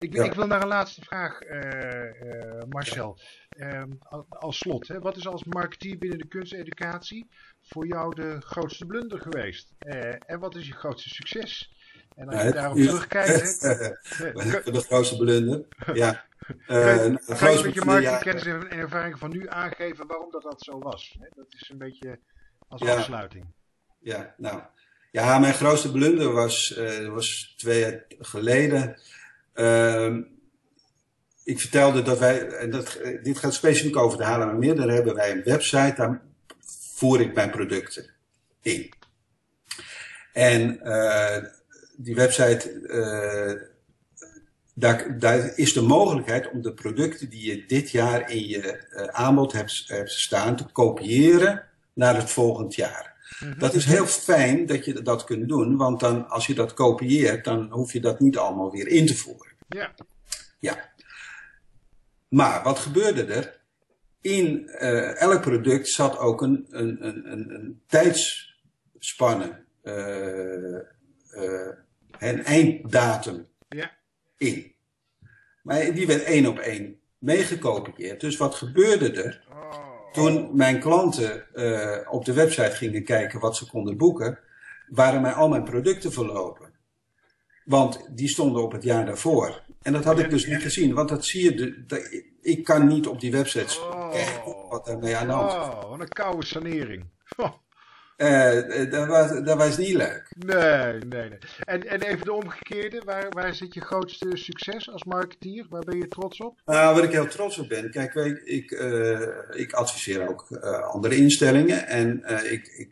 Ik, ik, wil naar een laatste vraag, uh, Marcel. Ehm, als slot, hè, wat is als marketeer binnen de kunsteducatie voor jou de grootste blunder geweest? en wat is je grootste succes? En als je daarop terugkijkt... de grootste blunder, ja. Uh, je met je marketingkennis en ervaring van nu aangeven waarom dat, dat zo was? Dat is een beetje als afsluiting. Ja, nou... Ja, mijn grootste blunder was, was twee jaar geleden. Uh, ik vertelde dat wij, en dat, dit gaat specifiek over de Haarlemmermeer, daar hebben wij een website, daar voer ik mijn producten in. En uh, die website, uh, daar, daar, is de mogelijkheid om de producten die je dit jaar in je aanbod hebt, hebt staan te kopiëren naar het volgend jaar. Mhm. Dat is heel fijn dat je dat kunt doen, want dan, als je dat kopieert, dan hoef je dat niet allemaal weer in te voeren. Ja. Ja. Maar wat gebeurde er? In uh, elk product zat ook een, een, een, een, tijdsspanne, uh, uh, een einddatum ja. in. Maar die werd één op één meegekopieerd. Dus wat gebeurde er? Oh. Toen mijn klanten uh, op de website gingen kijken wat ze konden boeken, waren mij al mijn producten verlopen. Want die stonden op het jaar daarvoor. En dat had ik dus niet gezien, want dat zie je. De, de, ik kan niet op die websites oh. kijken wat daarmee aan de hand is. Oh, wat een koude sanering. Oh. Uh, dat, was, dat was niet leuk. Nee, nee, nee. En, en even de omgekeerde, waar, waar zit je grootste succes als marketeer? Waar ben je trots op? Nou, waar ik heel trots op ben, kijk, ik, uh, ik adviseer ook uh, andere instellingen en ik, ik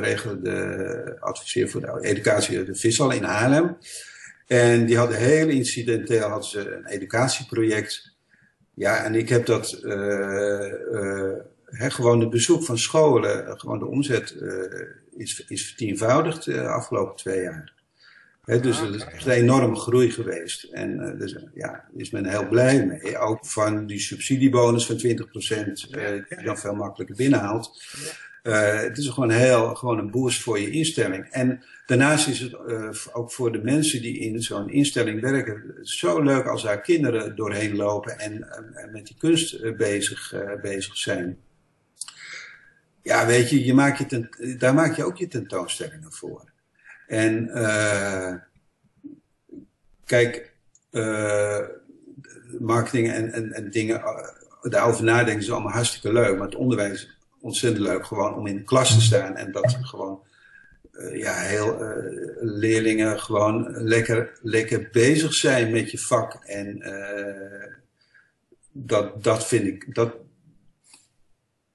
regel de, adviseer voor de educatie de Vissal in Haarlem. En die hadden heel incidenteel hadden ze een educatieproject. Ja, en ik heb dat Gewoon de bezoek van scholen, gewoon de omzet uh, is, is vertienvoudigd de uh, afgelopen twee jaar. He, dus er is een enorme groei geweest. En uh, dus, ja, daar is men heel blij mee. Ook van die subsidiebonus van 20%, die dan veel makkelijker binnenhaalt. het is gewoon, heel, gewoon een boost voor je instelling. En daarnaast is het ook voor de mensen die in zo'n instelling werken zo leuk als daar kinderen doorheen lopen en, en met die kunst bezig, bezig zijn. Ja, weet je, je maakt je ten, daar maak je ook je tentoonstellingen voor. En uh, kijk, uh, marketing en, en, en dingen, uh, daarover nadenken is allemaal hartstikke leuk. Maar het onderwijs is ontzettend leuk gewoon om in de klas te staan en dat gewoon ja, heel leerlingen gewoon lekker, lekker bezig zijn met je vak. En dat, dat vind ik, dat,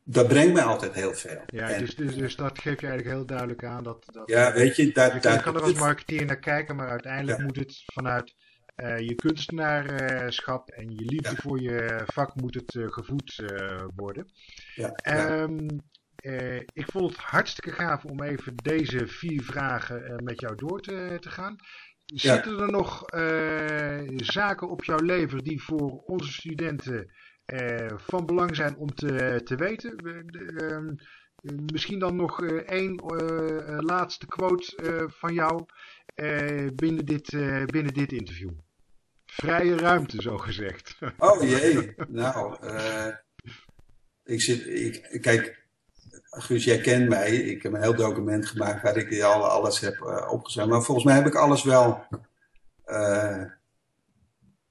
dat brengt mij altijd heel veel. Ja, dus, dus, dus dat geeft je eigenlijk heel duidelijk aan dat. dat ja, weet je, daar, je daar, kan er als marketeer naar kijken, maar uiteindelijk moet het vanuit uh, je kunstenaarschap en je liefde voor je vak moet het uh, gevoed uh, worden. Ja, um, ik vond het hartstikke gaaf om even deze vier vragen met jou door te, te gaan. Zitten er nog zaken op jouw lever die voor onze studenten van belang zijn om te, te weten. Uh, misschien dan nog uh, één laatste quote van jou binnen, dit, binnen dit interview. Vrije ruimte, zo gezegd. Oh jee, nou, ik zit, ik, kijk, Guus, jij kent mij. Ik heb een heel document gemaakt waar ik al alles heb opgezet. Maar volgens mij heb ik alles wel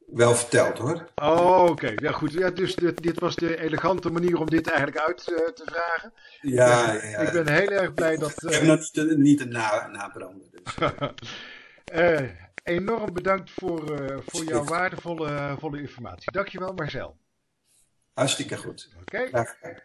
wel verteld hoor. Oh, oké. Ja, goed. Ja, dus dit, dit, was de elegante manier om dit eigenlijk uit uh, te vragen. Ja, ja, ja, Ik ben heel erg blij dat... Uh... Ik heb nog niet, niet een na, nabrander. Dus. uh, enorm bedankt voor, voor jouw waardevolle volle informatie. Dankjewel Marcel. Hartstikke goed. Oké. Okay.